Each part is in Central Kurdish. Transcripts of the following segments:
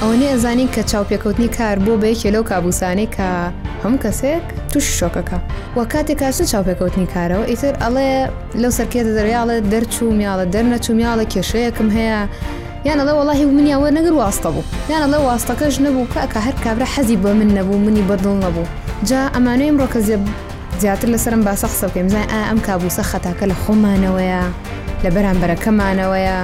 ئەوەنەی ئەزانی کە چاوپێکەوتنی کار بۆ بەیەکێ لەو کابوسانەی کە هەموو کەسێک تووشی شۆکەکە وە کاتێک کاچە چاوپێکەوتنی کارەوە ئیتر ئەڵێ لەو سەرکێ دەدەریاڵێ دەرچوو میاڵە دەرنەچوو میاڵە کێشەیەکم هەیە یانەڵێ وڵی و منیا وەر نەگر واستە بوو یانەڵێ واستەکەش نەبوو کاکە هەر کابرا حەزی بە من نەبوو منی بەدڵ نەبوو جا ئەمانەیەم ڕۆکە زێب زیاتر لەسەر ئەم باسە قسە بکەین بزانین ئایا ئەم کابوسە خەتاکە لە خۆمانەوەیە لە بەرامبەرەکەمانەوەیە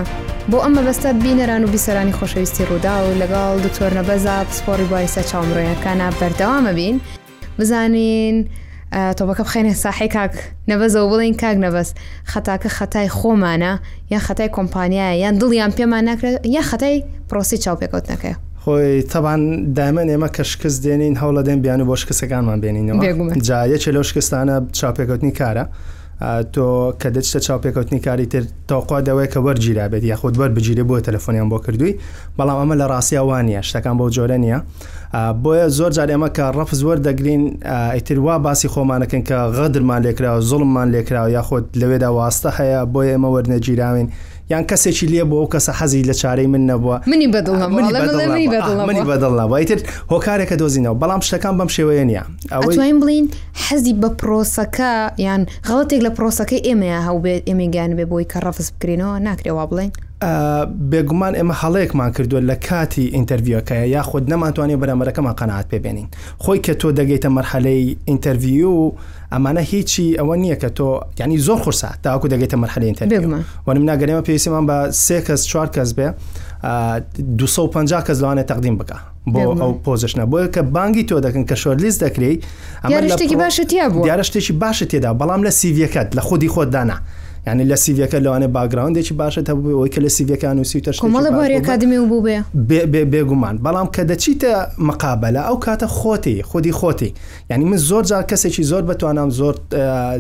بۆ ئەم مەبەستە بینەران و بیسەرانی خۆشەویستی ڕوودا و لەگەڵ دکتۆر نەبەزا پسپۆڕی بوارسە چاومرۆیەکانە بەردەوامە بین بزانین تۆبەکە بخێنێ ساحی کاک نەبەزەوە بڵین کاک نەبەست خەتاکە خەتای خۆمانە یان خەتای کۆمپانیایە یان دڵیان پێمان ناکرێت یان خەتای پرۆسی چاوپێکەوتنەکەی خۆی تەبان دایمەن ئێمە کە شکست دێنین هەوڵەدەین بیانو بۆ شکستەکانمان بێنینەوە جا یەکێ لەو شکستانە چاپێکوتنی کارە تۆ کە دەچتە چاوپێکەوتنی کاری تر تاوقا دەوەیە کە وەرگیرا بێت یاخود وەر بگیرێ بۆ تەلەفۆنیان بۆ کردووی بەڵام ئەمە لە ڕاستیا وانە شتەکان بۆ جۆرە نییە بۆیە زۆر جار ئێمە کە ڕەف زۆر دەگرین ئیتر وا باسی خۆمانەکەن کە غەدرمان لێکراوە زڵممان لێکراوە یاخود لەوێدا واستە هەیە بۆیە ئێمە وەرنەگیراوین یان کەسێکی لێ بۆ ئەو کەسە حەزی لە چارەی من نەبووە منی بەدڵ منی بەدڵ نەبووە ئیتر هۆکارێکە دۆزینەوە بەڵام شتەکان بەم شێوەیە نیە ئەوەیم بڵین حەزی بە پرۆسەکە یان غڵەتێک لە پرۆسەکەی ئێمەیە هەوبێت ئێمە گیان بێ بۆی کە ڕەفز بکرێنەوە ناکرێوا بڵێن بێگومان ئێمە هەڵەیەکمان کردووە لە کاتی ئینتەرڤیوەکەیە یاخود نەمانتوانێت بەرامەرەکەمان قەنات پێبێنین خۆی کە تۆ دەگەیتە مەرحەلەی ئینتەرڤیو و ئەمانە هیچی ئەوە نییە کە تۆ یعنی زۆر قورسە تاکو دەگەیتە مەرحەلە ئینتەرڤیو وە مننا گەر ئێمە پێویستمان بە سێ کەس چوار کەس بێ 250 کەس لەوانێ تەقدیم بکە بۆ ئەو پۆزشنە بۆیە کە بانگی تۆ دەکەن کە شۆرلیست دەکرێی ئەمەشتێکی باشتیا بوو دیارشتێکی باشە تێدا بەڵام لە سیڤەکەت لە خودی خۆت دانا یعنی لە سیڤەکە لەوانێ باگراوندێکی باشە هەبووەوەی کە لە سیڤەکان و سیتەش کۆمەڵە باری کادمی و بوو بێ بێگومان بەڵام کە دەچیتە مقابلە ئەو کاتە خۆتی خودی خۆتی یعنی من زۆر جار کەسێکی زۆر بەتوانام زۆر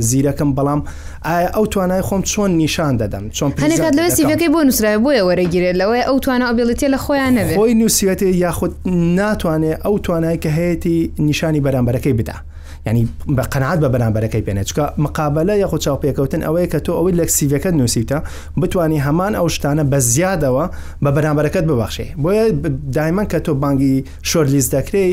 زیرەکەم بەڵام ئایا ئەو توانای خۆم چۆن نیشان دەدەم چۆن پێکات لە سیەکەی بۆ نووسرای بۆیە وەرەگیرێت لەوەی ئەو توانە ئەبیڵێتە لە خۆیان نەبێت خۆی نووسەتی یاخود ناتوانێت ئەو توانای کە هەیەی نیشانی بەرامبەرەکەی بدا ینی بە قەنعات بە بەرامبەرەکەی پێێنێت چکە مقابلە یاخۆ چاوپێکەوتن ئەوەیە کە تۆ ئەوەی لەک سیڤەکەت نووسیتە بتانی هەمان ئەو شتانە بە زیادەوە بە بەرامبەرەکەت ببەخشێ بۆیە دایمەن کە تۆ بانگی شۆرلیز دەکرێی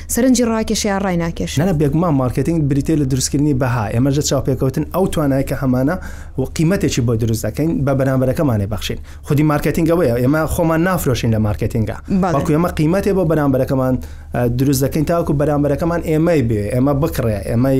سەرنجی ڕاکێشە یا ڕای ناکێشە؟ نەنە بێگومان مارکێتینگ بریتیە لە دروستکردنی بەها، ئێمەش لە چاوپێکەوتن ئەو توانایە کە هەمانە و قیمەتێکی بۆ دروست دەکەین بە بەرامبەرەکەمان ئەیبەخشین. خودی مارکێتینگ ئەوەیە، ئێمە خۆمان نافرۆشین لە مارکێتینگا، بەڵکو ئێمە قیمەتێ بۆ بەرامبەرەکەمان دروست دەکەین تاوەکو بەرامبەرەکەمان ئێمەی بوێ، ئێمە بکڕێ، ئێمەی.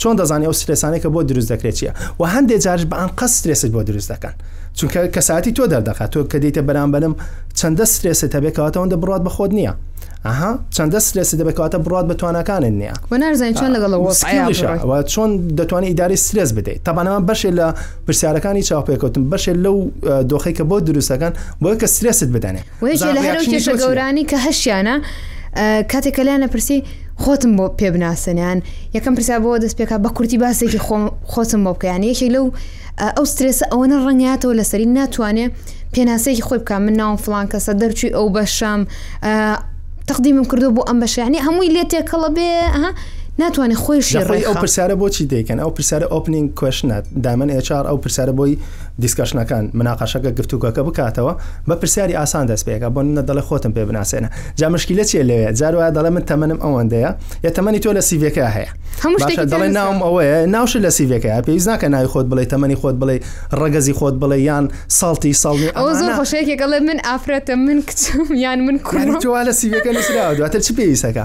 چۆن دەزانی ئەو سترێسانەی کە بۆ دروست دەکرێت چیە و هەندێک جارش بە ئەنقەست سترێست بۆ دروست دەکەن چونکە کەساتی تۆ دەردەخات تۆ کە دیتە بەرامبەرم چەندە سترێست هەبێت کەواتەوەندە بڕات بە خۆت نییە ئەها چەندە سترێست دەبێتکاتە بڕات بە توانەکانت نییە وەنارزانین چۆن لەگەڵ چۆن دەتوانانی ئیداری سترێس بدەیت تابانەوە بەشێ لە پرسیارەکانی چاوپێکەوتن بەشێ لەو دۆخی کە بۆ دروستەکان بۆی کە سترێست بدەنێ وەیەکێ لە هەرو کێشە گەورانی کە هەشیانە کاتێک کە لایەنە پرسی خۆتم بۆ پێ بناسەنیان یەکەم پرسا بۆ دەست پێکا بە کورتی باسێکی خۆم خۆتم بۆ بکەیان یەکێک لەو ئەو سترێسە ئەوەنە ڕەنگاتەوە لەسەری ناتوانێ پێناسەیەکی خۆی بکە من ناوم فلان کەسە دەرچووی ئەو بەشەم تەقدیمم کردو بۆ ئەم بەشانی هەمووی لێ تێکەڵە بێ ناتوانێت خۆی شێڕی ئەو پرسیارە بۆچی دەیکەن ئەو پرسیارە ئۆپنینگ کوشنات دامن ئێچار ئەو پرسیارە بۆی دیسکەشنەکان، مناقەشەکە، گفتوگۆکە بکاتەوە، بە پرسیاری ئاسان دەست پێ ئەکا، بۆ نمونە دەڵێ خۆتم پێ بناسێنە، جا مشکیلە چیە لەوێ؟ جار وایە دەڵێ من تەمەنم ئەوەندەیە، یە تەمەنی تۆ لە سیڤیەکە هەیە، هەموو شتێکی باشە تیا دەڵێ نووسراوە. ناوم ئەوەیە، ناوشت لە سیڤیەکە هەیە، پێویست ناکا ناوی خۆت بڵێی، تەمەنی خۆت بڵێی، ڕەگەزی خۆت بڵێی، یان ساڵتی، ساڵ نوێ، ئەوە زۆر ئەمانە. خۆشە یەکێک ئەڵێ من ئافرەتم، من کچم، یان من یانی کوڕم. تۆ وا لە سیڤیەکە نووسراوە، دواتر چ پێویست ئەکا؟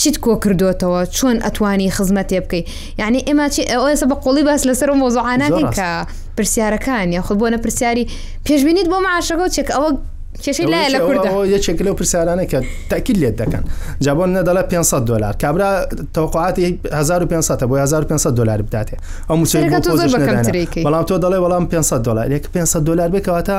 چیت کۆ کردۆتەوە چۆن ئەتوانی خزمەتێ بکەی یعنی ئێمە چی ئەو ئێسە بە قۆڵی باس لەسەر و مۆزوعاناکەین کە پرسیارەکان یا خود بۆ نە پرسیاری پێشببینیت بۆ معشەکە و چێک ئەوە کێشەی لای لە کوردە یەکێک لەو پرسیارانە کە تاکیل لێت دەکەن جابۆن نەدەڵە 500 دلار کابرا تەوقعاتی 1500 بۆ 1500 دلار بداتێ ئەو موچەکە بەڵام تۆ دەڵێ وەڵام 500 دلار لێک 500 دلار بکەواتە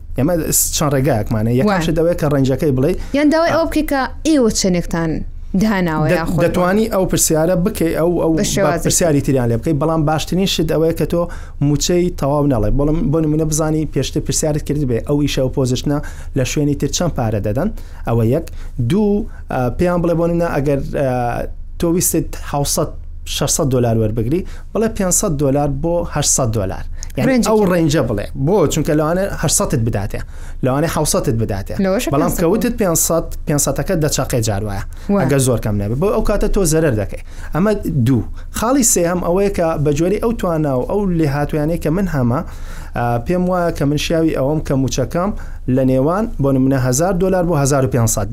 ئێمە چەند ڕێگایەکمانە یەکش دەوێت کە ڕنجەکەی بڵێ یان داوای ئەو بکە ئێوە چەندێکتان داناوە دەتوانی ئەو پرسیارە بکەی ئەو ئەو پرسیاری تریان لێ بکەی بەڵام باشترین شت ئەوەیە کە تۆ موچەی تەواو نەڵێ بڵم بۆ منە بزانی پێشتر پرسیارت کرد بێ ئەو ئیشە و پۆزشنە لە شوێنی تر چەند پارە دەدەن ئەوە یەک دوو پێیان بڵێ بۆ منە ئەگەر تۆ ویستت 600 دلار وەربگری بڵێ پێنج سەد دۆلار بۆ هەشت سەد دۆلار یعنی رێنجێکی ئەو بێت. ڕێنجە بڵێ بۆ چونکە لەوانێ هەشت سەدت بداتێ لەوانێ حەوت سەدت بداتێ لەوەشە بەڵام 500 کە وتت پێنج سەد پێنج سەدەکە دەچەقێ جار وایە وایە. ئەگەر زۆر کەم نەبێ بۆ ئەو کاتە تۆ زەرەر دەکەی ئەمە دوو خاڵی سێهەم ئەوەیە کە بە جۆری ئەو توانا و ئەو لێهاتویانەی کە من هەمە پێم وایە کە من شیاوی ئەوەم کە موچەکەم لە نێوان بۆ منە هزار دلار بۆ 1500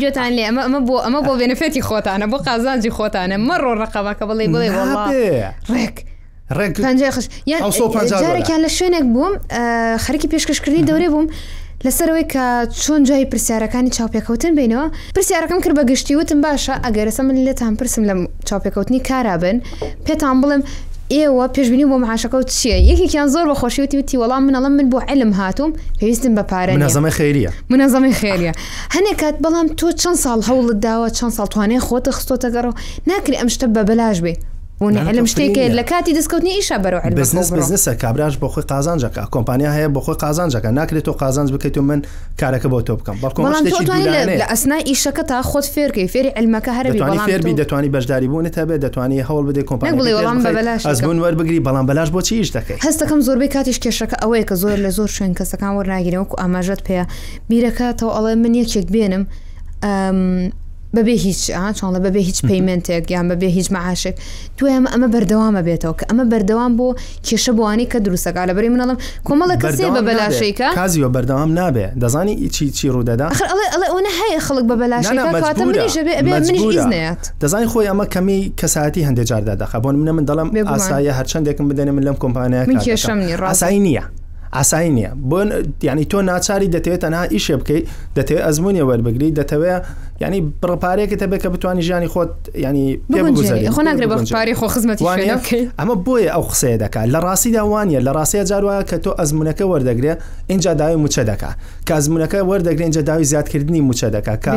گوێتان لێ ئەمە ئەمە بۆ ئەمە بۆ بێنفێتی خۆتانە بۆ قازانجی خۆتانە مەڕۆ ڕقەبەکە بڵێ بڵێ ڕێک. ڕێک جارێکیان لە شوێنێک بووم خەرکی پێشکەشکردنی دەورێ بووم لەسەر ئەوەی کە چۆن جوابی پرسیارەکانی چاوپێکەوتن بەینەوە، پرسیارەکەم کرد بە گشتی وتم باشە ئەگەر ئێستا من لێتان پرسم لە چاوپێکەوتنی کارا بن پێتان بڵێم ئێوە پێشبینی بۆ معاشەکەو چیە یەکێکیان زۆر بە خۆشی وتی وتی وەڵا من ئەڵێم من بۆ عیلم هاتووم پێویستم بە پارە نیە منەزەمەی خێریە منەزەمەی خێریە هەنێ کات بەڵام تۆ چەند ساڵ هەوڵت داوە چەند ساڵ توانای خۆتت خستۆتە گەڕو ناکری ئەم شتە بە بەلاش بێ. علم شتێکێ لە کاتی دەستکەوتنی ئیشا بەرەو بزنسە کابراش بۆ خۆی قازانجەکە کۆمپانیا هەیە بۆ خۆی قازانجەکە ناکرێت تۆ قازانج بکەیت و من کارەکە بۆ تۆ بکەم بەڵکۆ لە ئەسنا ئیشەکە تا خۆت فێرکەی فێری علمەکە هەر فێربی دەتوانی بەشداری بوون هەبێت دەتوانی هەوڵ بدەی کۆمپانیبوون وەربگری بەڵام بەلاش بۆ چیش دەکەی هەستەکەم زۆربەی کاتیش کێشەکە ئەوەیە کە زۆر لە زۆر شوێن کەسەکان وەرناگیرەوەکو ئاماژەت پێ بیرەکە تەواڵێ من یەکێک بێنم بەبێ هیچ چۆڵە بەبێ هیچ پەیمنتێک یان بەبێ هیچ مەعاشێک دوێمە ئەمە بەردەوامە بێتەوە کە ئەمە بەردەوام بۆ کێشە بۆوانەی کە دروستەکە لە بەری منەڵم کۆمەڵە کەسێ بە بەلاشێکە کازی بە بەردەوام نابێ دەزانی چی چی ڕوودەدا ئەڵێ هەیە خەڵک بە بەلاشێکات دەزانی خۆی ئەمە کەمی کەسایەتی هەندێک جاردا دەخە بۆن منە من دەڵم ئاسایە هەرچەندێکم بدەێ من لەم کۆمپانیای کێشەمنی ڕاستایی نییە ئاسایی نییە بۆ یعنی تۆ ناچاری دەتێت تەنها ئیشێ بکەیت دەتێت ئەزمموی وەربگری دەتەوێت ینی بڕپارێکە تەبێ کە بتانی ژیانی خۆت ینی پێبگوزاری خۆ خزمەت ئەمە بۆیە ئەو قسەیە دەکات لە ڕاستیدا وانە لە ڕاستە جاروە کە تۆ ئەزمونونەکە وەردەگرێت اینجا داوی موچە دەکات کازمونونەکە وەردەگرێن جە داوی زیادکردنی موچە دەکات کە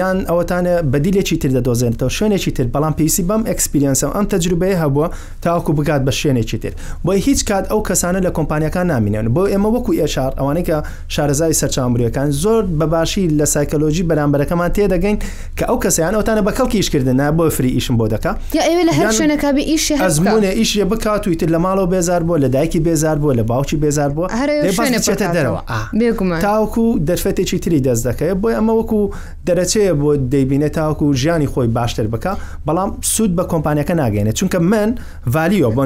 یان ئەوەتانە بەدیلێکی تر دەدۆزێنەوە شوێنێکی تر بەڵام پێویستی بەم ئەکسپیرینسم ئەم تەجروبەیە هەبووە تاوەکو بگات بە شوێنێکی تر بۆیە هیچ کات ئەو کەسانە لە کۆمپانیاکان نامینێن بۆیە ئێمە وەکو ئێچ ئاڕ ئەوانەی کە شارەزای سەرچاوە مرۆیەکان زۆر بە باشی لە سایکەلۆژی بەرامبەرەکەمان تێدەگەین کە ئەو کەسە یان ئەوتانە بە کەڵکی ئیش کردن نایە بۆیە فری ئیشم بۆ دەکا یا ئەوێ لە هەر شوێنەکا بێ ئیشێ هەر بکا ئەزموونێ ئیشێ بکات و ئیتر لە ماڵەوە بێزار بووە لە دایکی بێزار بووە لە باوکی بێزار بووە هەر ئەوێ دەی باس شوێنێ بچێتە بکاتەوە دەرەوە ئا بێگومان تاوەکو دەرفەتێکی تری دەست دەکەوێت بۆیە ئەمە وەکو دەرەچەیە بۆ دەیبینێت تاوەکو ژیانی خۆی باشتر بکە بەڵام سوود بە کۆمپانیەکە ناگەێنێت چونکە من ڤالیۆ بۆ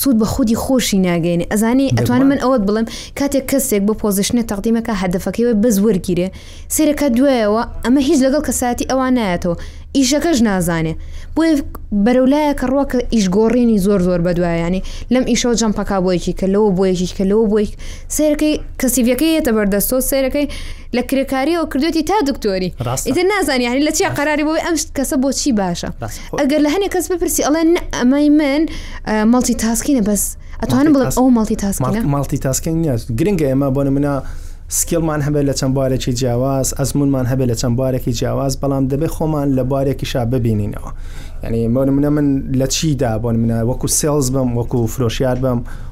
سوود بە خودی خۆشی ناگەێنێ ئەزانی ئەتوانم من ئەوەت بڵێم کاتێک کەسێک بۆ پۆزیشنە تەقدیمەکە هەدەفەکەی وی بەس وەرگیرێ سێرەکە دوایەوە ئەمە هیچ لەگەڵ کەساتی ئەوان نایەتەوە ئیشەکەش نازانێ بۆی بەرەولایە کە ڕوەکە ئیش گۆڕینی زۆر زۆر بەدوایانی لەم ئیشەوە جەمپەکە بۆیەکی کە لەوە بۆیەکی کە لەوە بۆی سێرەکەی کەسیڤەکەی یەتە بەردەستۆ سێرەکەی لە کرێکاریەوە کردوێتی تا دکتۆری ئیتر نازانانی هەنی لە چیا قراری بۆی ئەم کەسە بۆچی باشە ئەگەر لە هەنێک کەس بپرسی ئەڵێن ئەمای من مەڵتی تاسکینە بەس ئەتوانم بڵێ ئەو مەڵتی تاسکینە مەڵتی تاسکین نیە گرنگە ئێمە بۆ منە سکیلمان هەبێت لە چەند بارێکی جیاواز ئەزمونمان هەبێت لە چەند بارێکی جیاواز بەڵام دەبێت خۆمان لە بارێکی شا ببینینەوە یعنی منە من لە چیدا بۆن منە وەکو سێلز بم وەکو فرۆشیار بم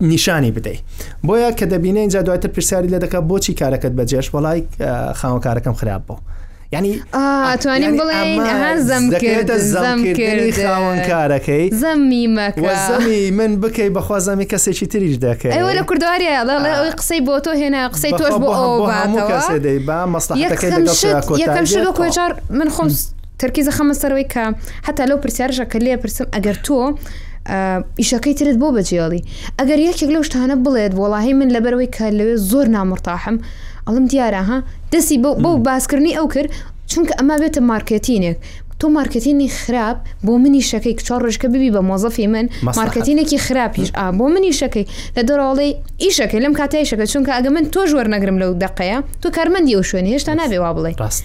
نیشانی بدەی بۆیە کە دەبینە اینجا دواتر پرسیاری لە دەکات بۆچی کارەکەت بەجێش وڵی خاوەکارەکەم خراپ بوو ینی ئاتوانین بڵێزمکردنی خاوەنکارەکەی زەمی مەکەزەمی من بکەی بەخوا زەمی کەسێکی تریش دەکەی ئەوە لە کوردواری ئەڵی قسەی بۆ تۆ هێنا قسەی تۆش بۆ ئەو کەسێ دەی با مەسڵەکەی لەگەڵ کۆچار من خۆم تەرکیز ئەخەمە سەرەوەی کە حەتا لەو پرسیارەشە کە لێ پرسم ئەگەر تۆ ئیشەکەی ترت بۆ بەجێڵی ئەگەر یەکێک لەو شتانە بڵێت وەڵاهی من لەبەرەوەی کە لەوێ زۆر نامڕتاحم ئەڵم دیارە ها دەسی بۆ بۆ باسکردنی ئەو کرد چونکە ئەما بێتە مارکەتینێک تۆ مارکەتینی خراپ بۆ منی شەکەی کچۆ ڕژکە ببی بە مۆزەفی من مارکەتینێکی خراپیش ئا بۆ منی شەکەی لە دەرەوەڵی ئیشەکە لەم کاتایشەکە چونکە ئەگە من تۆ ژوەر نەگرم لەو دقەیە تۆ کارمەندی و شوێن هێشتا نابێ وا بڵێ ڕاست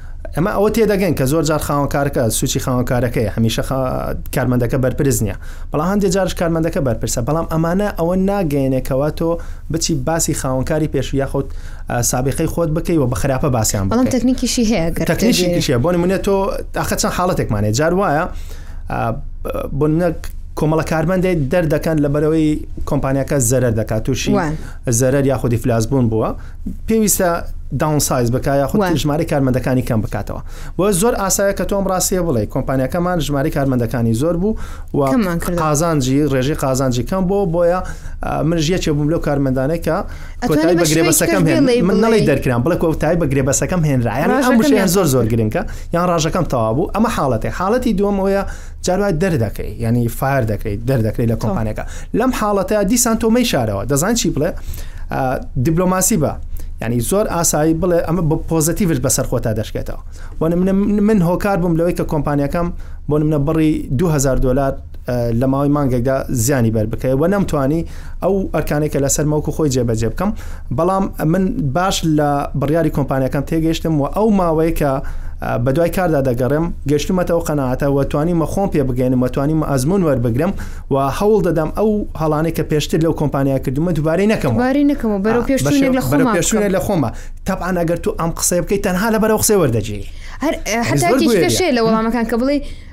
ئێمە ئەوە تێدەگەین کە زۆر جار خاوەنکارەکە سوچی خاوەنکارەکەی هەمیشە کارمەندەکە بەرپرس نییە بەڵام هەندێک جارش کارمەندەکە بەرپرسە بەڵام ئەمانە ئەوە ناگەێنێکەوە تۆ بچی باسی خاوەنکاری پێش یاخود سابقەی خۆت بکەی و بە خراپە باسییان بەڵام تەکنیکیشی هەیە تەکنیشی بۆ منە تۆ تاقە چەند حاڵەتێکمانێ جار وایە بۆ کۆمەڵە کارمەندێک دەردەکەن لە بەرەوەی کۆمپانیەکە زەرەر دەکات تووشی زەرەر یاخودی فلاس بوون بووە پێویستە داونسایز بکە یاخود ژمارە کارمەندەکانی کەم بکاتەوە بۆ زۆر ئاسایە کە تۆم ڕاستیە بڵێ کۆمپانیەکەمان ژماری کارمەندەکانی زۆر بوو و قازانجی ڕێژی قازانجی کەم بۆ بۆیە منژ یەکێ بووم لەو کارمەندانە کە کۆتایی بە گرێبەسەکەم من نڵی دەرکران بڵێ کۆتایی بە گرێبەسەکەم هێنرایان زۆر زۆر گرنگە یان ڕژەکەم تەوا بوو ئەمە حاڵەتی حاڵەتی دووەمەوەیە جار وایە دەردەکەی یعنی فایر دەکەیت دەردەکەی لە کۆمپانەکە لەم حاڵەتە دیسان تۆمەی شارەوە دەزان چی بڵێ دیبلۆماسی بە ینی زۆر ئاسایی بڵێ ئەمە بە پۆزتیڤش بەسەر خۆتا دەشکێتەوە بۆ من هۆکار بووم لەوەی کە کۆمپانیەکەم بۆ منە بڕی 2000 دلار لە ماوەی مانگێکدا زیانی بەر بکەی وە نەمتوانی ئەو ئەرکانەی کە لەسەرمە وەکو خۆی جێبەجێ بکەم بەڵام من باش لە بڕیاری کۆمپانیەکەم تێگەشتم و ئەو ماوەیە کە بە دوای کاردا دەگەڕێم گەشتومەتەوە قەنەعاتە و توانیمە خۆم پێ بگەێنم و توانیم ئەزمون وەربگرم و هەوڵ دەدەم ئەو هەڵانەی کە پێشتر لەو کۆمپانیا کردومە دوبارەی نەکەم دوبارەی نەکەم و بەرەو پێشتر لە خۆم پێشتر لە خۆمە تەبان ئەگەر تو ئەم قسەی بکەیت تەنها لە بەرەو قسەی وەردەجی هەر حتا کێشە لە وەڵامەکان کە بڵێ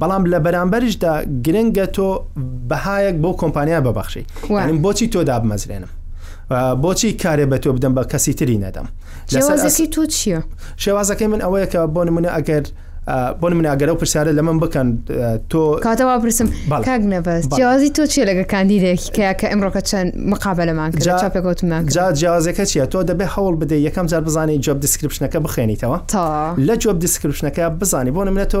بەڵام لە بەرامبەرشدا گرنگە تۆ بەهایەک بۆ کۆمپانیا ببەخشی یعنی بۆچی تۆ دابمەزرێنم بۆچی کارێ بە تۆ بدەم بە کەسی تری نەدەم شێوازەکەی تۆ چییە؟ شێوازەکەی من ئەوەیە کە بۆ نمونە ئەگەر بۆ من ئەگەرە و پرسیارە لە من بکەن تۆ کاتەوا پرسم کاک نەبەس جیازی تۆ چیە لەگە کاندیدێکی کە کە ئەمڕۆکە چەند مقابلەمان چاپێکوتمان جا جیازەکە چیە تۆ دەبێ هەوڵ بدە یەکەم جار بزانانی جواب دیسکرپشنەکە بخێنیتەوە تا لە جواب دیسکرپشنەکە بزانانی بۆ منە تۆ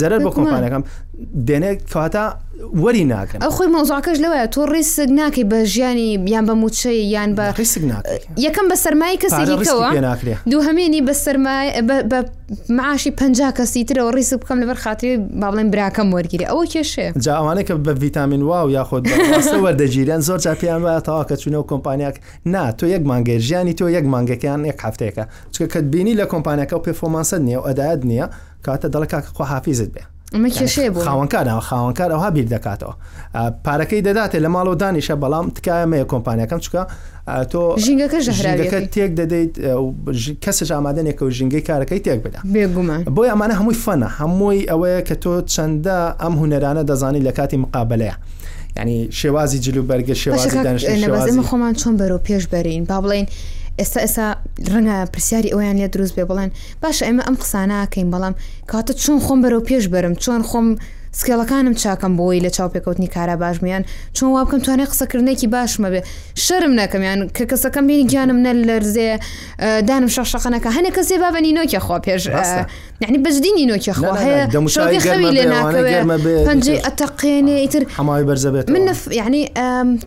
زەرەر بە کۆمپانەکەم دێنێت کەواتە وەری ناکەن ئەو خۆی مۆزاکەش لەوەیە تۆ ڕیسک ناکەی بە ژیانی یان بە موچەی یان بە ڕیسک ناکەی یەکەم بە سەرمای کەسێکەوە ناکرێ دوو هەمێنی بە سەرمای بە معاشی پ کەسی ترەوە ڕیسک بکەم لەبەر خاتری با بڵێن براکەم وەرگری ئەوە کێشێ جاوانە کە بە ڤیتامین واو یاخۆ وەردەگیرێن زۆر جا پێیان وایە تاواکە چونە و کۆمپانیاک نا تۆ یەک مانگەر ژیانی تۆ یەک مانگەکەیان یەک هەفتەیەەکە چکە کەت بینی لە کۆمپانیەکە و پێفۆمانسە نیە و ئەدایت نییە کاتە دەڵە کاکە خوا حافیزت بێ ئەمە کێشەیە بۆ خاوەنکار ئەوە خاوەنکار ئەوها بیر دەکاتەوە پارەکەی دەداتێ لە ماڵەوە دانیشە بەڵام تکایە مەیە کۆمپانیەکەم چکە تۆ ژینگەکە ژەهراویەکە تێک دەدەیت کەسش ئامادەێکە و ژینگەی کارەکەی تێک بدا بێگومان بۆی ئەمانە هەمووی فەنە هەمووی ئەوەیە کە تۆ چەندە ئەم هوەرانە دەزانی لە کاتی مقابلەیە. ینی شێوازی جلو بەرگە شێوازی خۆمان چۆن بەرەو پێش بەرین با بڵین ئێستا ئێستا ڕەنگە پرسیاری ئەویان لێ دروست بێ بڵێن باشە ئێمە ئەم قسانە ئەکەین بەڵام کەواتە چۆن خۆم بەرەو پێش بەرم چۆن خۆم سکێڵەکانم چاکەم بۆی لە چاو پێکەوتنی کارا باشمیان چۆن وا بکەم توانێت قسەکردنێکی باشمە بێ شەرم نەکەمیان کە کەسەکەم بینی گیانم نە لەرزێ دانم شەقشەقەنەکە هەنێ کەسێ بابە نینۆکی خۆ پێش نعنی بەجدی نینۆکی خۆ هەیە دەمشاوی خەوی لێ ناکەوێ پەنجەی ئەتەقێنێ ئیتر هەماوی بەرزە بێت من یعنی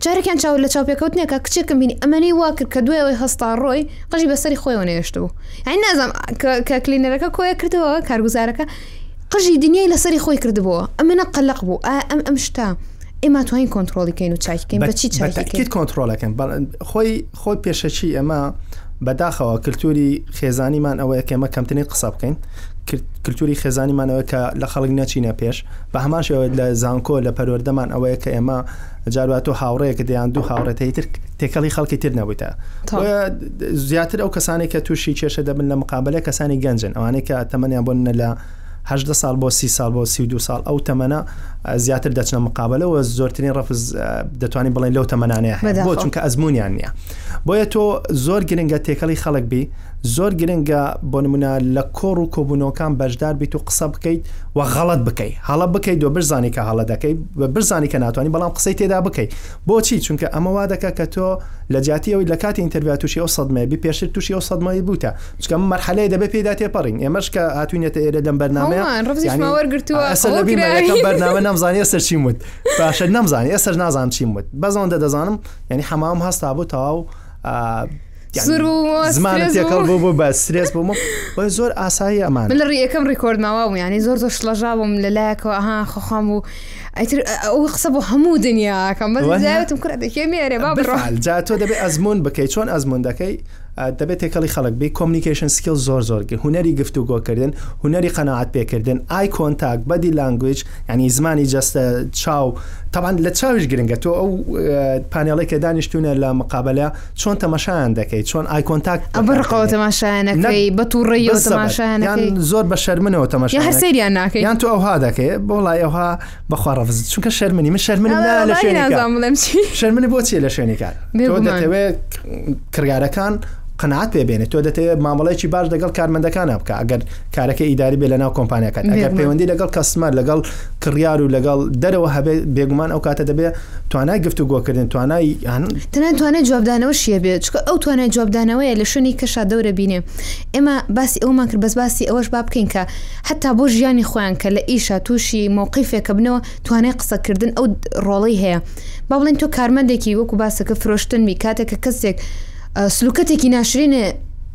چارەکیان چاو لە چاو پێکەوتنێکە کچێکم بینی ئەمەنی واکرد کە دوێەوەی هەستا ڕۆی قژی بەسەری خۆیەوە نێشت بوو ئەی نازم کە کلینەرەکە کۆیە کردەوە کارگوزارەکە قژی دنیای لەسەری خۆی کردبووە ئەمەە قەلق بوو ئەم ئەم شتا ئێمە توانین کۆنتترۆلیکەین و چاکەین بەچی چاکیت کۆنتترۆلەکەن خۆی خۆی پێشەچی ئەمە بەداخەوە کللتوری خێزانیمان ئەوەیە کەمە کەمترین قسە بکەین کللتوری خێزانیمانەوە کە لە خەڵک نەچینە پێش بە هەمان شێوە لە زانکۆ لە پەروەەردەمان ئەوەیە کە ئێمە جار با تۆ هاوڕێکت یان دوو هاوڕێت هەیە تر تێکەڵی خەڵکی تر نەبوویتە تەواو. بۆیە زیاتر ئەو کەسانێک کە تووشی کێشە دەبن لە مقابلە کەسانی گەنجن ئەوانەی کە تەمەنیان بۆ منە لە 18 سال بۆ سی سال بۆ سی دو سال ئەو تەمەە زیاتر دەچنە مقابلەوە زۆرترین ڕفز دەتوانانی بڵێن لەو تەمەانەیە هەیە بۆ بەداخەوە. چونکە ئەزمونیان نییە بۆیە تۆ زۆر گرنگە تێکەڵی خەڵک بی زۆر گرنگە بۆ نمونە لە کۆڕ و کۆبوونەوەکان بەشدار بیت و قسە بکەیت و غەڵت بکەیت هەڵە بکەیت و برزانی کە هەڵە دەکەی و برزانی کە ناتوانانی بەڵام قسەی تێدا بکەیت بۆچی چونکە ئەمە وا دەکە کە تۆ لە جیاتی ئەوی لە کاتی ئینتەرڤیا تووشی ئەو سەدمەیە بی پێشتر تووشی ئەو سەدمەی بووتە چکە مەرحەلەیە دەبێت پێدا تێپەڕین ئێمەش کە هاتوینێتە ئێرە لەم بەرنامەیە بەرنامە نەمزانانی ئێستا چیم وت باشە نەمزانانی ئێستا نازان چیم وت بەزەوەندە دەزانم ینی حەمام هەستا بۆ تەواو زمانە تێکەڵ بۆ بۆ بە سرێس بۆم بە زۆر ئاسایی ئەمان لە ڕێ یەکەم ڕیکۆرد ماوا بوو ینی زۆر زۆر شڵەژا بووم لە لایەکەوە ئەها خۆخوام بوو ئەتر ئەو قسە بۆ هەموو دنیاکەم بەزیاتم کورە دەکێ مێرێ با جا تۆ دەبێت ئەزمون بکەیت چۆن ئەزمون دەکەی دەبێت تێکەڵی خەڵک بی کۆمنیکیشن سکیل زۆر زۆرگە هوەری گفتو گۆکردن هوەری قەنەعات پێکردن ئای کۆنتاک بەدی لانگویج ینی زمانی جەستە چاو تاوان لە چاویش گرنگە تۆ ئەو پانێڵێکە دانیشتونە لە مقابلە چۆن تەمەشایان دەکەیت چۆن ئایکۆنتاک بە ڕقەوە تەماشایان نەکەی بە تووڕێیەوە تەماشایان زۆر بە شەرمنەوە تەمەش هەر سریان ناکەی یان تو ئەوها دەکەێ بۆ وڵای ئەوها بەخوا ڕەفزت چونکە شەرمنی من شەرمن لە شەرمنی بۆچیە لە شوێنی کار دەتەوێت کڕارەکان قەنات پێبێنێت تۆ دەتەوێت مامەڵێکی باش دەگەڵ کارمەندەکانە بکە ئەگەر کارەکە ئیداری بێ لە ناو کۆمپانیەکان ئەگەر پەیوەندی لەگەڵ کەسمەر لەگەڵ کڕیار و لەگەڵ دەرەوە هەبێت بێگومان ئەو کاتە دەبێت توانای گفت و گۆکردن توانای تەنان توانای جوابدانەوە شیە بێت چکە ئەو توانای جوابدانەوەیە لە شوێنی کەشا دەورە بینێ ئێمە باسی ئەومان کرد بەس باسی ئەوەش با بکەین کە حتا بۆ ژیانی خۆیان کە لە ئیشە تووشی مووقیفێکە بنەوە توانای قسەکردن ئەو ڕۆڵی هەیە با بڵێن تۆ کارمەندێکی وەکو باسەکە فرۆشتن بی کاتێک کە کەسێک سلوکەتێکی ناشرین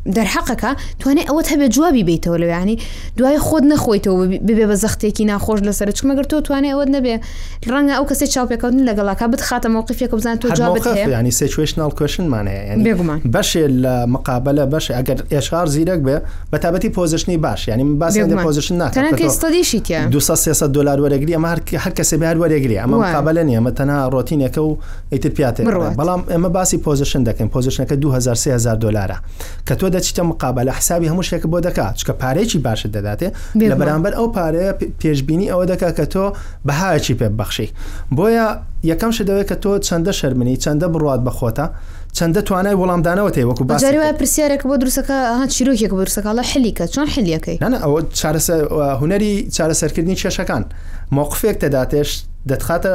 دەرحەقەکە توانێت ئەوەت هەبێ جوابی بیتەوە لە ینی دوای خۆت نەخۆیتەوە ببێ بە زەختێکی ناخۆش لەسەر چمەگەر تۆ توانێت ئەوەت نەبێ ڕەنگە ئەو کەسی چاوپێکەوتن لەگەڵاکە بتخاتە مەوقفێک بزان تۆ ینی سچوشنال کوشنمانەیە بێگومان بەشێ لە مقابلە بەش ئەگەر ئێشار زیرەک بێ بە تابەتی پۆزشنی باش ینی من باسی لە پۆزشن ناکەستدیشی تیا 200 دلار وەرەگری ئەمە هەر کەسێ بار وەرەگری ئەمە مقابلە نیە ئەمە تەنها ڕۆتینەکە و ئیتر پیات تێ بڕوات. بەڵام ئێمە باسی پۆزیشن دەکەین پۆزیشنەکە 2000 3000 دلارە کە تۆ دەچیتە مقابلە حسابی هەموو شتێک بۆ دەکات چکە پارێکی باشت دەداتێ بێگومان. لە بەرامبەر ئەو پارەیە پێ- پێشبینی ئەوە دەکا کە تۆ بەهایەکی پێ ببەخشی بۆیە یەکەم شت دەوێت کە تۆ چەندە شەرمنی چەندە بڕوات بە خۆتە چەندە توانای وەڵامدانەوە تێ وەکو باسی جاری وایە کرد. پرسیارێک بۆ دروستەکە ها چیرۆکێک بۆ دروستەکە هەڵە حلیکە چۆن حلیەکەی نانە ئەوە چارەسەر هوەری چارەسەرکردنی کێشەکان موقفێک تەداتێش دەتخاتە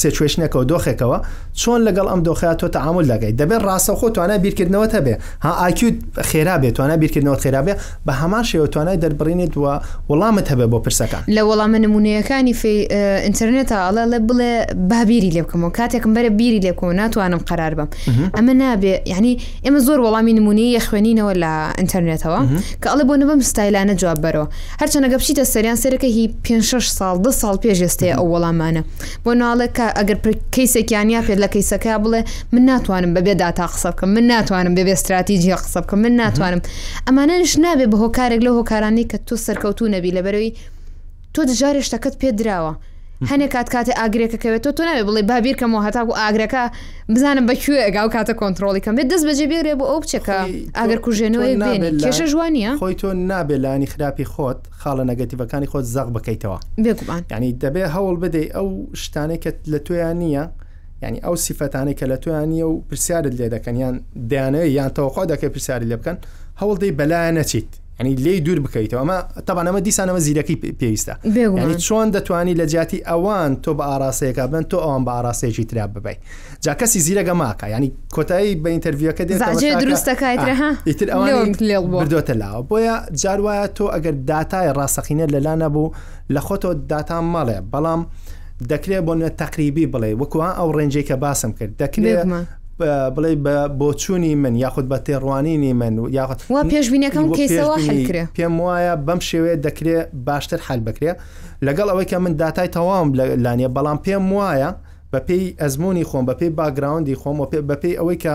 سێچوێشنێکەوە دۆخێکەوە چۆن لەگەڵ ئەم دۆخیا تۆ تەعامل دەگەی دەبێت ڕاستەخۆ توانای بیرکردنەوە هەبێ ها ئاکیوت خێرا بێت توانای بیرکردنەوە خێرا بێ بە هەمان شێوە توانای دەربڕینت وە وەڵامت هەبێ بۆ پرسەکان لە وەڵامە نمونونەکانی فی ئینتەرنێتا ئەڵێ لە بڵێ بابیری لێ بکەمەوە کاتێکم بەرە بیری لێ بکەوە ناتوانم قرار بم ئەمە نابێ یعنی ئێمە زۆر وەڵامی نمونەیە خوێنینەوە لە ئینتەرنێتەوە کە ئەڵێ بۆ نەبم ستایلانە جواب بەرەوە هەرچەنە گە بچیتە سەریان سەرەکە هی پێ شش ساڵ دە ساڵ پێش ئێستەیە ئەو وەڵامانە بۆ ناڵێک کە ئەگەر کەیسێکیان یا پێت لە کەیسەکە بڵێ من ناتوانم بەبێ داتا قسە بکەم من ناتوانم بەبێ استراتیجیە قسە بکەم من ناتوانم ئەمانەش نابێ بە هۆکارێک لە هۆکارانی کە تۆ سەرکەوتو نەبی لە بەرەوەی تۆ دژارێشتەکەت پێ دراوە هەنێ کات کاتێ ئاگرێکە کەوێت تۆ تۆ ناوێ بڵێ بابیر کەمەوە هەتاکو ئاگرەکە بزانم بە کوێ ئەگاو کاتە کۆنتترۆلی کەم بێت دەست بەجێ بێرێ بۆ ئەو بچەکە ئاگەر کوژێنەوەی بێنێ کێشە جوانە خۆی تۆ نابێت لانی خراپی خۆت خاڵە نەگەتیڤەکانی خۆت زەق بکەیتەوە بێگومان ینی دەبێ هەوڵ بدەیت ئەو شتانێکە لە تویان نییە ینی ئەو سیفەتانی کە لە تویان نیە و پرسیارت لێ دەکەن یان دەیانەوە یان تەوەخوا دەکەی پرسیاری لێ بکەن هەوڵدەی بەلایە نەچیت ینی لی دوور بکەیتەوە ئەمە تەبان ئەمە دیسانەوە زیرەکی پێویستە ینی چۆن دەتوانی لە جیاتی ئەوان تۆ بە ئاراستەیەەکە بن تۆ ئەوان بە ئاراستەیەکی تررا ببی جا کەسی زیرەگە ماکە ینی کۆتایی بە ئینتەرڤیوەکە دروستەکەیتر ئەوانێڵدۆتە لاوە بۆیە جاروایە تۆ ئەگەر داتای ڕاستەقینە لەلا نەبوو لە خۆتۆ داتان ماڵێ بەڵام دەکرێ بۆ نوێ تەقریبی بڵێ وەکوان ئەو ڕێنجەی کە باسم کرد دەکرێ بڵێ بە بۆچوونی من یاخود بە تێڕوانینی من و یاخود وا پێشبینەکەم کەیسەوە حلکرێ پێم وایە بەم شێوەیە دەکرێ باشتر حل بکرێ لەگەڵ ئەوەی کە من داتای تەواوم لانیە بەڵام پێم وایە بەپێی ئەزمموی خۆم بەپێی باگراوندی خۆم بەپێی ئەوەی کە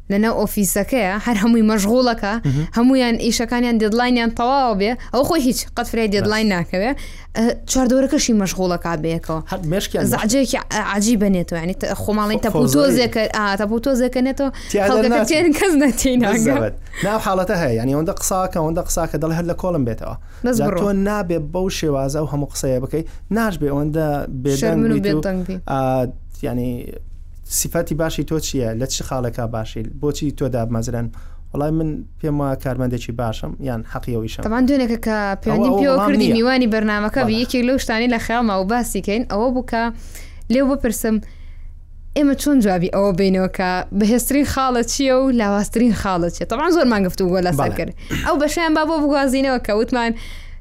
لەناو ئۆفیسەکەیە هەر هەمووی مەشغوڵە کە هەمویان ئیشەکانیان ددلاینیان تەواو بێ ئەو خۆی هیچ قەت فرای ددلاین ناکەوێ چواردۆرەکەشی مەشغوڵە کا بەیەکەوە زعجێکی عجی بنێتەوە ینی خۆماڵی تەپوتۆزێکە تەپوتۆزێکە نێتەوە تێن کەس نەتی ناو حاڵەتە هەیە ینی ئەوەندە قساکە ئەوەندە قساکە دڵ هەر لە کۆڵم بێتەوە تۆ نابێ بەو شێوازە و هەموو قسەیە بکەیت ناش بێ ئەوەندە بێدەنگ ینی سیفەتی باشی تۆ چییە لە چ خاڵێکا باشی بۆچی تۆ دابمەزرێن وەڵای من پێم وایە کارمەندێکی باشم یان حەقی ئەویشم تەبان دوێنێکە کە پەیوەندیم ئەوە پێوە وەڵام کردی نییە. میوانی بەرنامەکە بی بەڵێ. یەکێک لەو شتانەی لە خەیاڵما بوو باسی کەین ئەوە بوو کە لێو بپرسم ئێمە چۆن جوابی ئەوە بینەوە کە بەهێزترین خاڵە چییە و لاوازترین خاڵە چییە تەبان زۆرمان گفتوگۆ لەسەر بەڵێ. کرد ئەو بەشەیان با بۆ بگوازینەوە کە وتمان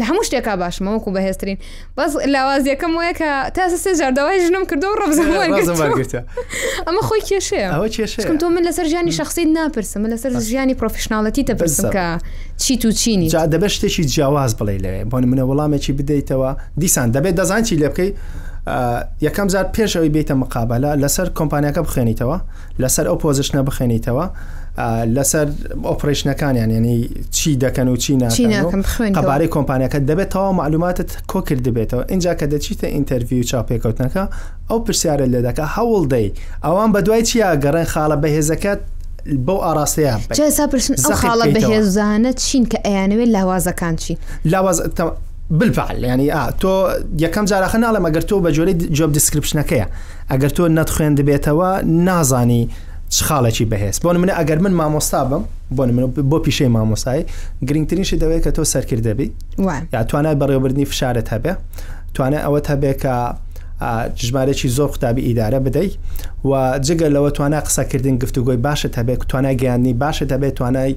لە هەموو شتێکا باشمە وەکو بەهێزترین بەس لاوازیەکەم وەیە کە تاسە سێ جارداوای ژنم کردو و ڕەبزەگرتە ئەمە خۆی کێشەیە ئەوە کێشەکەم تۆ من لەسەر ژیانی شخصی ناپرسم من لەسەر ژیانی پرۆفشنناڵەتی تەپرسم کە چی تو چینی جا دەبێت شتێکی جیاواز بڵێ لەوێ بۆن منە وەڵامێکی بدەیتەوە دیسان دەبێت دەزانانی لێ بکەیت یەکەم زار پێشەوەی بیتە مقابلە لەسەر کۆمپانیەکە بخوێنیتەوە لەسەر ئەو پۆزشنە بخێنیتەوە لەسەر ئۆپریشنەکانیان ینی چی دەکەن و چی ناکەبارەی کۆمپانیەکە دەبێت تەوا معلوماتت کۆ کردبێتەوە اینجا کە دەچیتە ئینتەرڤی و چاپێکەوتنەکە ئەو پرسیارە لێ دەکە هەوڵ دەی ئەوان بە دوای چیا گەڕێن خاڵە بەهێزەکەت بەو ئاراستەیە خاڵە بەهێزانە چین کە ئەیانەوێت لاوازەکان چین لاواز بالفعل ینی تۆ یەکەم جاراخە ناڵێ مەگەر تۆ بە جۆری جۆب دیسکرپشنەکەیە ئەگەر تۆ نەتخوێندبێتەوە نازانی چ خاڵێکی بەهێز بۆن منە ئەگەر من مامۆستا بم بۆن من بۆ پیشەی مامۆستایی گرنگترینشی دەوەیە کە تۆ سەرکرد دەبی یا توانای بەڕێوەبردننی فشارت هەبێ توانای ئەوە هەبێ کە ژمارەی زۆر قوتابی ئیدارە بدەیت و جگە لەوە توانای قسەکردن گفتوگۆی باشت هەبێت توانای گەیاندنی باشت هەبێت توانای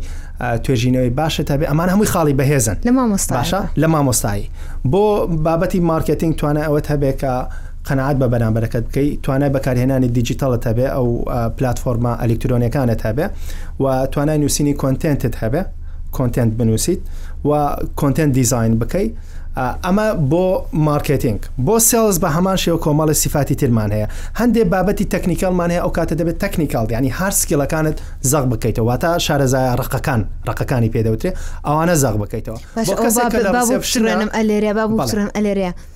توێژینەوەی باشت هەبێت ئەمان هەمووی خاڵی بەهێزن لە مامۆستا باشە لە مامۆستایی بۆ بابەتی مارکتنگ توانای ئەوەت هەبێت کە قەناعەت بە بەرامبەرەکەت بکەی، توانای بەکارهێنانی دیجیتەڵت هەبێ، ئەو پلاتفۆرمە ئەلیکترۆنیەکانت هەبێ و توانای نووسینی کۆنتێنتت هەبێ، کۆنتێنت بنووسیت و کۆنتێنت دیزاین بکەی، ئەمە بۆ مارکێتینگ. بۆ سێڵز بە هەمان شێوە کۆمەڵێ سیفاتی ترمان هەیە. هەندێ بابەتی تەکنیکەڵمان هەیە، ئەو کاتە دەبێ تەکنیکەڵ یانی هارد سکیڵەکانت زەق بکەیتەوە، واتە شارەزایە ڕەقەکان، ڕەقەکانی پێ دەوترێ، ئەوانە زەق بکەیتەوە. باشە ئەوە با بووکسرێنم ئەلێرێ، با بووکسرێنم ئەلێرێ.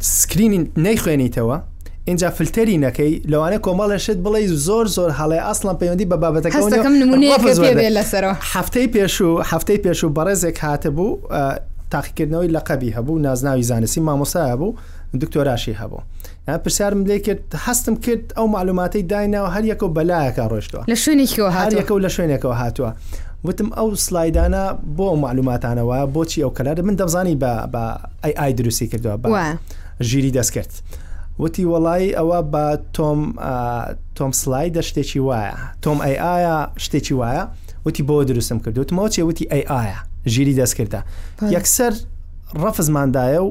سکرینی نەیخوێنیتەوە اینجا فلتەری نەکەی لەوانەیە کۆمەڵێ شت بڵێ زۆر زۆر هەڵێ ئەسڵم پەیوەندی بە بابەتەکەم لەسەرەوە هەفتەی پێش و هەفتەی پێش و بەڕێزێک هاتبوو تاقیکردنەوەی لە قەبی هەبوو نازناوی زانستی مامۆسا بوو دکتۆراشی هەبوو پرسیارم لێ کرد هەستم کرد ئەو معلوماتەی دایناوە هەر یەکەو بەلایەکە ڕۆشتوە لە شوێنێکەوە هەریەکە و لە شوێنێکەوە هاتووە وتم ئەو سلایدانە بۆ معلوماتانەوە بۆچی ئەو کەلارە من دەبزانی بە بە ئەی ئای دروستی کردووە بە ژیری دەست کرد وتی وەڵی ئەوە بە تۆم تۆم سلای دە شتێکی وایە تۆم ئەی ئایا شتێکی وایە وتی بۆ دروستم کرد وتمەوە چێ وتی ئەی ئایا ژیری دەست کردە یەکسەر ڕەفزماندایە و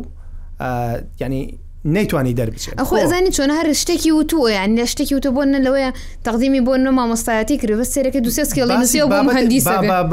ینی نەیتوانی دەربچێت ئەخۆ ئەزانی چۆنە هەر شتێکی وتووە یان لە شتێکی وتە بۆ نە لەوەیە تەقدیمی بۆ نە مامۆستایەتی کرد بە سێرەکە دو سێسکیڵی نووسیەوە بۆ هەندی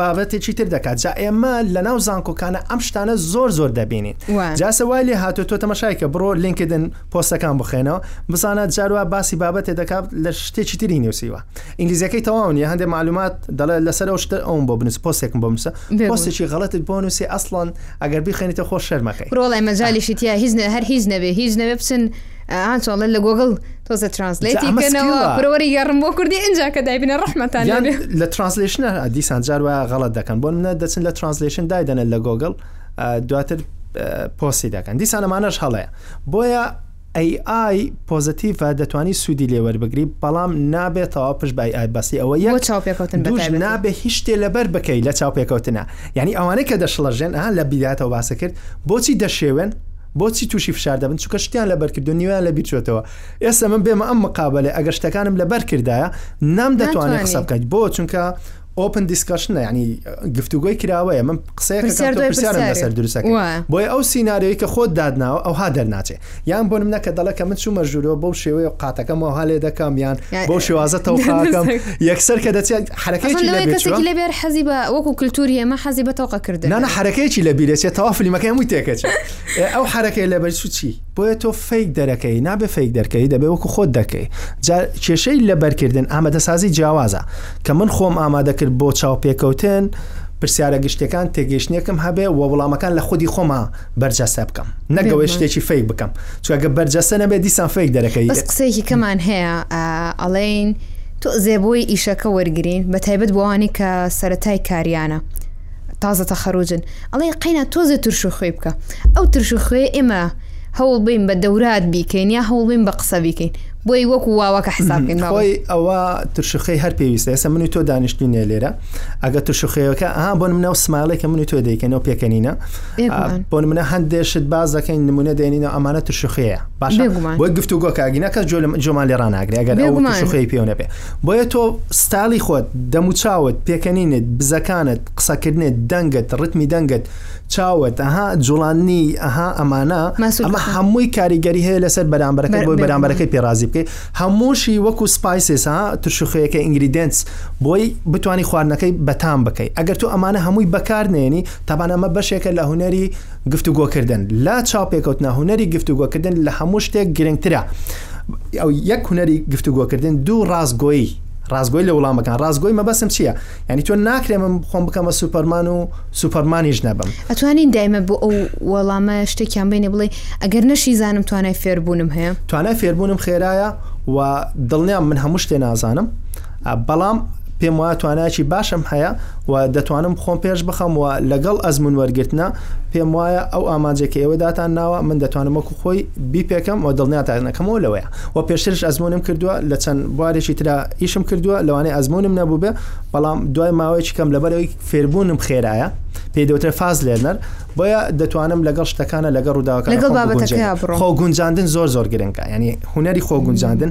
بابەتێکی تر دەکات جا ئێمە لە ناو زانکۆکانە ئەم شتانە زۆر زۆر دەبینین جاسە وای لێ هاتو تۆ تەمەشایکە بڕۆ لینکدن پۆستەکان بخێنەوە بزانە جاروا باسی بابەتێ دەکات لە شتێکی تری نووسیوە ئینگلیزیەکەی تەواو نیە هەندێک معلومات دەڵێ لەسەر ئەو شتە ئەوم بۆ بنووس پۆستێکم بۆ بنووسە بێگومان. پۆستێکی غەڵەتت بۆ نووسێ ئەسڵەن ئەگەر بیخوێنیتە خۆ شەرمەکەی بڕۆڵای مەجالیشی تیا هیچ نە هەر هیچ نەبێ هیچ نەبێ بچن ئانچۆڵە لە گۆگڵ تۆزە جا ترانسلیتی ئەمە کەنەوە سکیڵە. پرۆری گەڕم بۆ کوردی ئینجا کە دایبنە ڕەحمەتان یان لێبێ لە ترانسلیشن دیسان جار وایە غەڵەت دەکەن بۆ منە دەچن لە ترانسلیشن دایدەنێن لە گۆگڵ آه، دواتر آه، پۆستی دەکەن دیسان ئەمانەش هەڵەیە بۆیە AI پۆزەتیڤە دەتوانی سودی لێ وەربگری بەڵام نابێ تەواو پشت بە AI بەستی ئەوە یەک بۆ چاوپێکەوتن دووش بەتایبەتی نابێ هیچ شتێ لەبەر بکەی لە چاوپێکەوتنا یانی ئەوانەی کە دەشڵەژێن ها لە بیداتەوە باسە کرد بۆچی دەشێوێن بۆچی تووشی فشار دەبن چونکە شتیان لەبەر کردو نیویان لەبیر چۆتەوە ئێستا من بێمە ئەم مقابەلەی ئەگەر شتەکانم لەبەر کردایە نەم دەتوانی قسە ناتوانی. بکەیت بۆ چونکە ئۆپن دیسکشنە ینی گفتوگۆی کراوەیە من قسەیەکەم پرسیارم لەسەر دروستەکە بۆیە ئەو سینناریۆی کە خۆت دادناوە ئەوها دەرناچێ یان بۆ منە کە دەڵە کە من چوو مەژورەوە بەو شێوەیە قاتەکەم وها لێ دەکەم یان بۆ شێوازە تەوقاکەم یەکسەر کە دەچێت حرەکەی لە بێر حەزی بە وەکو کللتوری ئێمە حەزی بە تەوقە کردن نانە حرەکەیەکی لە بیرێت تەوا فلیمەکەی هەمووی تێکەچ ئەو حرەکەی لە بەرچوو چی بۆیە تۆ فەیک دەرەکەی نابێ فەیک دەرکەی دەبێ وەکو خۆت دەکەی جا کێشەی لەبەرکردن ئامادەسازی جیاوازە کە من خۆم ئامادە کرد بۆ چاو پێکەوتن پرسیارە گشتەکان تێگەیشتنێکم هەبێ و وڵامەکان لە خودی خۆما بەرجەستە بکەم نەگەوەی شتێکی فەیک بکەم چونکە بەرجەستە نەبێ دیسان فەیک دەرەکەی بەس قسەیەکی کەمان هەیە ئەڵین تۆ زێبۆی ئیشەکە وەرگین بە تایبەت بۆوانی کە سەتای کاریانە تازە تەخەروجن ئەڵێ قەینا تۆزێ ترش و خوێ بکە ئەو ترش و خوێ ئێمە هەوڵ بین بە دەورات بیکەین یا هەوڵ بین بە قسە بیکەین بۆی وەکو واوەکە حسابکەین خۆی ئەوە ترشخی هەر پێویستە ئێستا منی تۆ دانیشتینە لێرە ئەگە ترشخەیەەکە ئەها بۆن منەوە سمالێکە منی تۆ دەیکەن و پێکەنینە بۆن منە هەندێشت باز دەکەین نمونە دێنینە ئەمانە ترشخەیە باشە بۆ گفتوگۆکگینەکە جۆمان لێ ڕناگرێگەر ترشخی پێونە بێ بۆیە تۆ ستایلی خۆت، دەموچاوت، پێکەنینت، بزەکانت، قسەکردنت، دەنگت، ڕتمی دەنگت، چاوت، ئەها جوڵاندنی ئەها ئەمانە ئەمە هەمووی کاریگەری هەیە لەسەر بەرامبەرەکە بۆی بەرامبەرەکەی پێڕازی بکەیت هەمووشی وەکو سپایسس ها ترشوخەیەکە ئینگریدنس بۆی بتانی خواردنەکەی بەتام بکەیت ئەگەر تۆ ئەمانە هەمووی بەکارنێنی تابان ئەمە بەشێکە لە هونەری گفتوگۆکردن لە چاوپێکەوتنە هونەری گفتوگۆکردن لە هەموو شتێک گرنگترە ئەو یەک هونەری گفتوگۆکردن دوو ڕاستگۆیی ڕاستگۆی لە وڵامەکان ڕاستگۆی مەبەسم چییە ینی تۆ ناکرێ من خۆم بکەمە سوپەرمان و سوپەرمانیش نەبم ئەتوانین دایمە بۆ ئەو وەڵامە شتێکیان بینێ بڵێ ئەگەر نەشی زانم توانای فێربوونم هەیە توانای فێربوونم خێرایە و دڵنیام من هەموو شتێ نازانم بەڵام پێم وایە توانایەکی باشم هەیە و دەتوانم خۆم پێش بخەم و لەگەڵ ئەزمون وەرگرتنە پێم وایە ئەو ئامانجێک کە ئێوە داتان ناوە من دەتوانم وەکو خۆی بیپێکم و دڵنیاتانەکەمەوە لەوەیە و پێشترش ئەزمونم کردووە لە چەند بوارێکی ترا ئیشم کردووە لەوانەیە ئەزمونم نەبووبێ بەڵام دوای ماوەیەکی کەم لەبەرەوەی فێربوونم خێرایە پێی دەوترێ فاز لێنەر بۆیە دەتوانم لەگەڵ شتەکانە لەگەڵ ڕووداوەکە خۆ گونجاندن زۆر زۆر گرنگە ینی هوەری خۆ گونجاندن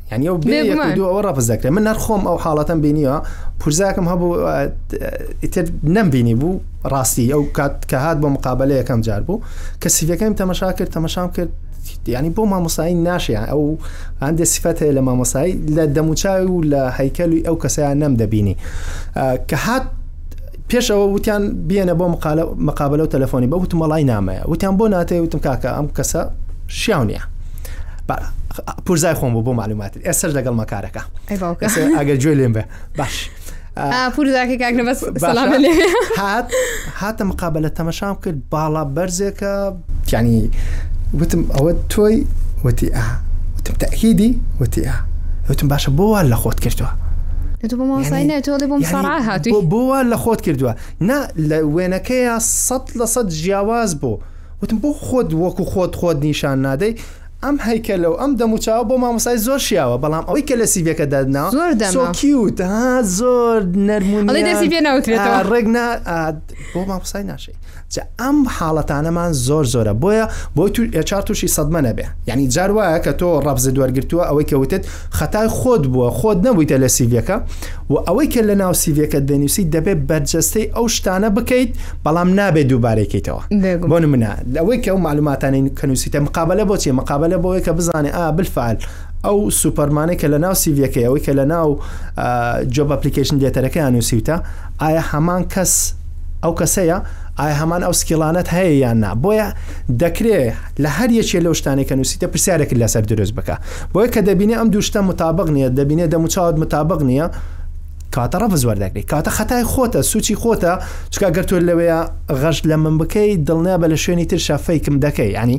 یعنی ئەو بێ یەک و دوو ئەوە ڕەفز دەکرێت من نرخۆم ئەو حاڵەتەم بینیوە پورزاکەم هەبوو ئیتر نەمبینی بوو ڕاستی ئەو کات کە هات بۆ مقابلە یەکەم جار بوو کە سیفەکەیم تەمەشا کرد تەمەشام کرد ینی بۆ مامۆسایی ناشیان ئەو هەندێک سفەت هەیە لە مامۆسایی لە دەموچاوی و لە هەیکەلوی ئەو کەسیان نەم دەبینی کە هات پێش ئەوە وتیان بێنە بۆ مقالە مقابلە و تەلەفۆنی بە وتم وڵی نامەیە وتیان بۆ ناتێ وتم کاکە ئەم کەسە شیاو نییە پورزای خۆم بۆ بۆ معلومات ئێسش لەگەڵ مەکارەکە ئەگەر گوێ لێم بێ باش. پورزاکە کاکنە بەس هات هاتە مقابلە تەمەشام کرد باڵا بەرزێکە یانی وتم ئەوە تۆی وتی ئا وتم تەکیدی وتی ئا وتم باشە بۆ وا لە خۆت کردووە بۆ وا لە خۆت کردووە نا لە وێنەکەیە سە لە سەد جیاواز بۆ وتم بۆ خۆت وەکو خۆت خۆت نیشان نادەی ئەم هەیکە لەو ئەم دەموچاو بۆ مامۆسای زۆر شیاوە بەڵام ئەوەی کە لە سیبەکە دادنا زۆر دەسۆکیوت زۆر نەرمونی ڕێک بۆ مامۆسای ناشەی جا ئەم حاڵەتانەمان زۆر زۆرە بۆیە بۆی تو ئێچ ئار توشی سەدمە نەبێ یانی جار وایە کە تۆ ڕەفزت وەرگرتووە ئەوەی کە وتت خەتای خۆت بووە خۆت نەبوویتە لە سیڤەکە و ئەوەی کە لە ناو سیڤەکەت دەنووسی دەبێت بەرجەستەی ئەو شتانە بکەیت بەڵام نابێت دووبارەکەیتەوە بێگومان. بۆ نمونە ئەوەی کە ئەو معلوماتانەی کە نووسیتە مقابلە بۆ چیە مقابلە بۆیە کە بزانێ ئا بالفعل ئەو سوپەرمانێک کە لە ناو سیڤەکەی ئەوەی کە لە ناو جۆب ئەپلیکیشن لێتەرەکەیان نووسیوتە ئایا هەمان کەس ئەو کەسەیە ئایا هەمان ئەو سکیڵانت هەیە یان نا بۆیە دەکرێ لە هەر یەکێ لەو شتانێک کە نووسیتە پرسیارێک لەسەر دروست بکە بۆیە کە دەبینێ ئەم دوشتە متابق نییە دەبینێ دەموچاوت متابق نییە کاتە ڕەفز وەردەگری کاتە خەتای خۆتە سوچی خۆتە چکا گەر تۆ لەوەیە غەشت لە من بکەی دڵنیا بە لە شوێنی تر شەفەیکم دەکەی ینی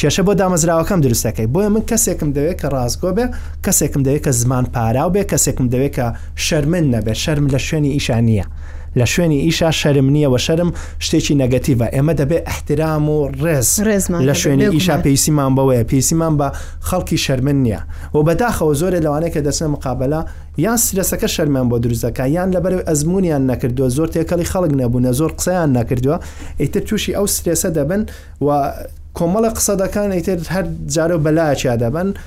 کێشە بۆ دامەزراوەکەم دروستەکەی بۆیە من کەسێکم دەوێت کە ڕاستگۆ بێ کەسێکم دەوێت کە زمان پاراو بێ کەسێکم دەوێت کە شەرمن نەبێت شەرم لە شوێنی ئیشا نییە لە شوێنی ئیشا شەرم نییە وە شەرم شتێکی نەگەتیڤە ئێمە دەبێت احترام و ڕێز لە شوێنی ئیشا پێیسیمان بەوەیە پێیسیمان بە خەڵکی شەرمن نییە و بەداخەوە زۆرە لەوانەیە کە دەچنە مقابلە یان سرەسەکە شەرمیان بۆ دروستەکە یان لەبەر ئەزمونیان نەکردووە زۆر تێکەڵی خەڵک نەبوونە زۆر قسەیان نەکردووە ئیتر تووشی ئەو سرێسە دەبن و کۆمەڵە قسە دەکان ئیتر هەر جارە بەلاچیا دەبن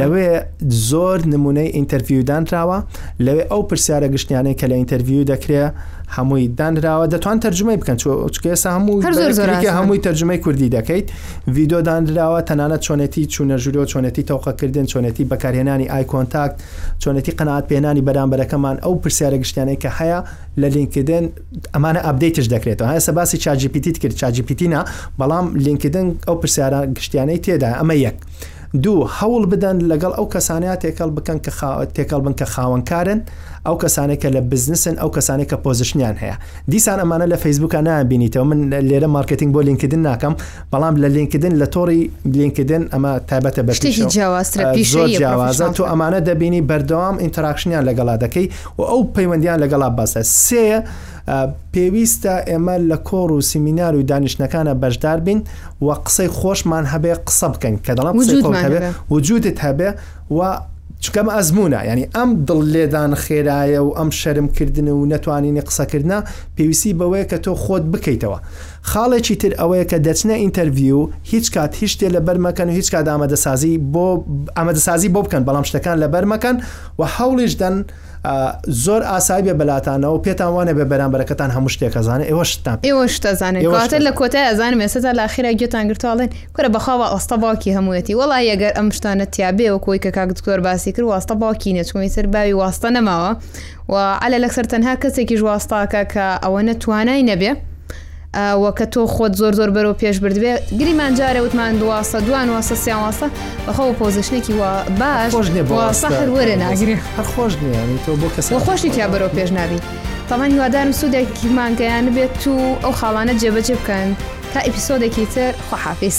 لەوێ زۆر نمونەی ئینتەرڤیو دانراوە لەوێ ئەو پرسیارە گشتیانەی کە لە ئینتەرڤیو دەکرێ هەمووی دانراوە دەتوان تەرجمەی بکەن چکێسا هەموو هەمووی تەرجمەی کوردی دەکەیت ڤیددیو دانراوە تەنانەت چۆنێتی چوونە ژورۆ چۆنێتی تەوقەکردن چۆنێتی بەکارهێنانی ئایکۆنتاکت چۆنێتی قەنات پێێنانی بەرامبەرەکەمان ئەو پرسیارە گشتیانەی کە هەیە لە لینکدن ئەمانە ئەبدەیتش دەکرێتەوە هەیە سەباسی چاجیپیتیت کرد چاجیپیتینە بەڵام لینکدن ئەو پرسیارە گشتیانەی تێدا ئەمە یەک دوو، هەوڵ بدەن لەگەڵ ئەو کەسانەیا تێکەڵ بکەن کە تێکەڵ بن کە خاوەنکارن، ئەو کەسانەی کە لە بزنسن، ئەو کەسانەی کە پۆزشنیان هەیە. دیسان ئەمانە لە فەیسبووکا نایان بینیتەوە، من لێرە مارکێتینگ بۆ لینکدن ناکەم، بەڵام لە لینکدن لە تۆڕی لینکدن ئەمە تایبەتە بە پیشە و زۆر جیاوازە، تۆ ئەمانە دەبینی بەردەوام ئینتەراکشنیان لەگەڵا دەکەی و ئەو پەیوەندییان لەگەڵا بەسە. سێ، پێویستە ئێمە لە کۆڕ و سیمینار و دانیشتنەکانە بەشدار بین و قسەی خۆشمان هەبێ قسە بکەین کە دەڵم قسەی خۆش هەبێ وجودت هەبێ و چکەم ئەزمونە ینی ئەم دڵ لێدان خێرایە و ئەم شەرم کردن و نەتوانینی قسەکردە پێویستی بەوەیە کە تۆ خۆت بکەیتەوە خاڵێکی تر ئەوەیە کە دەچنە ئینتەرڤیو هیچ کات هیچ شتێ لە بەرمەکەن و هیچ کات ئامادەسازی بۆ ئامادەسازی بۆ بکەن بەڵام شتەکان لە بەرمەکەن و هەوڵیشدەن زۆر ئاسای بێ بەلاتانەوە پێتان وانە بێ بەرامبەرەکەتان هەموو شتێک ئەزانێ ئێوە شتان ئێوە شت ئەزانێت ئێوە شت کاتە لە ئەزانێت. کۆتای ئەزانم ئێستا تا لە ئاخیرا گوێتان گرتواڵێن کورە بەخوا بە ئەستە باوکی هەموویەتی وەڵی ئەگەر ئەم شتانە تیابێ وە کۆی کە کاک دکتۆر باسی کرد واستە باوکی نیە چون ئیتر باوی واستە نەماوە و عەلە لەکسەر تەنها کەسێکیش واستاکە کە ئەوە نەتوانای نەبێ وە کە تۆ خۆت زۆر زۆر بەرەو پێش بردبێ گریمان جارێ وتمان دوواسە دوان واسە سیان واسە بەخۆ پۆزیشنێکی وا باش سەخر وەرە ناگرێ خۆش تۆ بۆ کەس خۆشی تیا بەرەو پێش نابی تەمان هیوادارم سوودێکیمانگەیان بێت و ئەو خاڵانە جێبەجێ بکەن تا ئیپیسۆدێکی تر خۆحافیس.